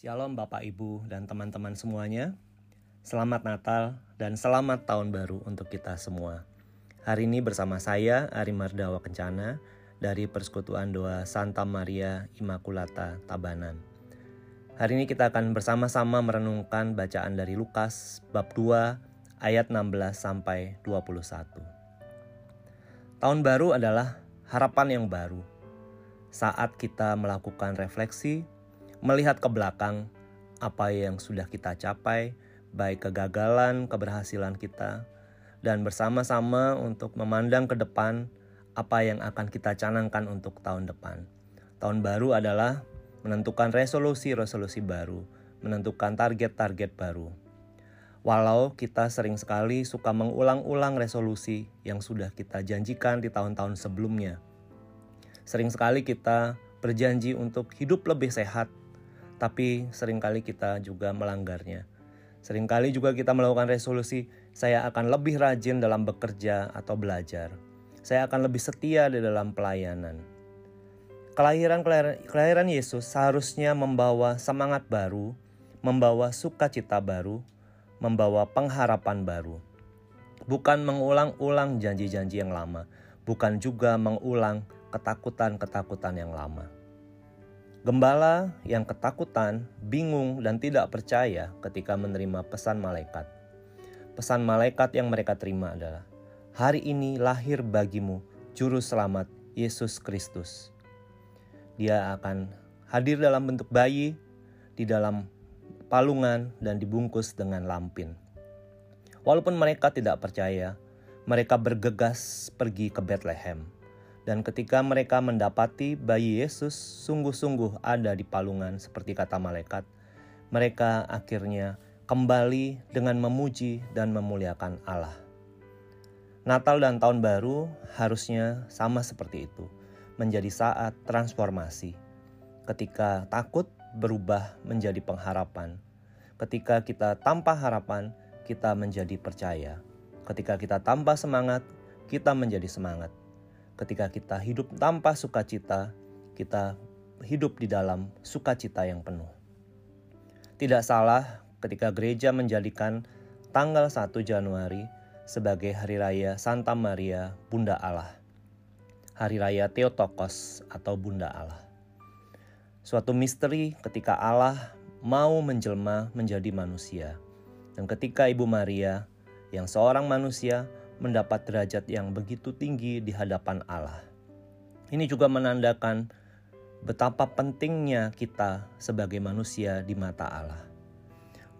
Shalom Bapak Ibu dan teman-teman semuanya. Selamat Natal dan selamat tahun baru untuk kita semua. Hari ini bersama saya Ari Mardawa Kencana dari Persekutuan Doa Santa Maria Immaculata Tabanan. Hari ini kita akan bersama-sama merenungkan bacaan dari Lukas bab 2 ayat 16 sampai 21. Tahun baru adalah harapan yang baru. Saat kita melakukan refleksi, melihat ke belakang apa yang sudah kita capai, baik kegagalan, keberhasilan kita, dan bersama-sama untuk memandang ke depan apa yang akan kita canangkan untuk tahun depan. Tahun baru adalah menentukan resolusi-resolusi baru, menentukan target-target baru. Walau kita sering sekali suka mengulang-ulang resolusi yang sudah kita janjikan di tahun-tahun sebelumnya. Sering sekali kita berjanji untuk hidup lebih sehat, tapi sering kali kita juga melanggarnya. Seringkali juga kita melakukan resolusi, saya akan lebih rajin dalam bekerja atau belajar. Saya akan lebih setia di dalam pelayanan Kelahiran kelahiran Yesus seharusnya membawa semangat baru, membawa sukacita baru, membawa pengharapan baru. Bukan mengulang-ulang janji-janji yang lama, bukan juga mengulang ketakutan-ketakutan yang lama. Gembala yang ketakutan, bingung, dan tidak percaya ketika menerima pesan malaikat. Pesan malaikat yang mereka terima adalah, "Hari ini lahir bagimu Juru Selamat Yesus Kristus." Dia akan hadir dalam bentuk bayi di dalam palungan dan dibungkus dengan lampin. Walaupun mereka tidak percaya, mereka bergegas pergi ke Bethlehem. Dan ketika mereka mendapati bayi Yesus sungguh-sungguh ada di palungan seperti kata malaikat, mereka akhirnya kembali dengan memuji dan memuliakan Allah. Natal dan Tahun Baru harusnya sama seperti itu menjadi saat transformasi. Ketika takut berubah menjadi pengharapan. Ketika kita tanpa harapan, kita menjadi percaya. Ketika kita tanpa semangat, kita menjadi semangat. Ketika kita hidup tanpa sukacita, kita hidup di dalam sukacita yang penuh. Tidak salah ketika gereja menjadikan tanggal 1 Januari sebagai hari raya Santa Maria Bunda Allah. Hari Raya Theotokos atau Bunda Allah. Suatu misteri ketika Allah mau menjelma menjadi manusia. Dan ketika Ibu Maria yang seorang manusia mendapat derajat yang begitu tinggi di hadapan Allah. Ini juga menandakan betapa pentingnya kita sebagai manusia di mata Allah.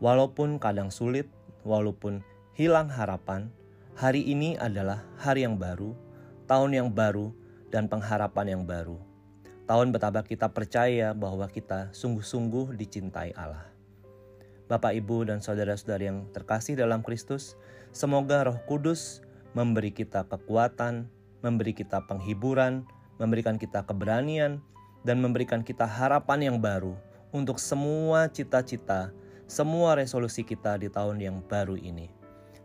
Walaupun kadang sulit, walaupun hilang harapan, hari ini adalah hari yang baru, tahun yang baru, dan pengharapan yang baru. Tahun betapa kita percaya bahwa kita sungguh-sungguh dicintai Allah. Bapak, Ibu, dan saudara-saudari yang terkasih dalam Kristus, semoga Roh Kudus memberi kita kekuatan, memberi kita penghiburan, memberikan kita keberanian, dan memberikan kita harapan yang baru untuk semua cita-cita, semua resolusi kita di tahun yang baru ini.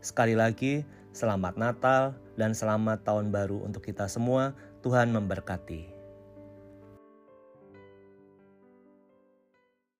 Sekali lagi, selamat Natal dan selamat tahun baru untuk kita semua. Tuhan memberkati.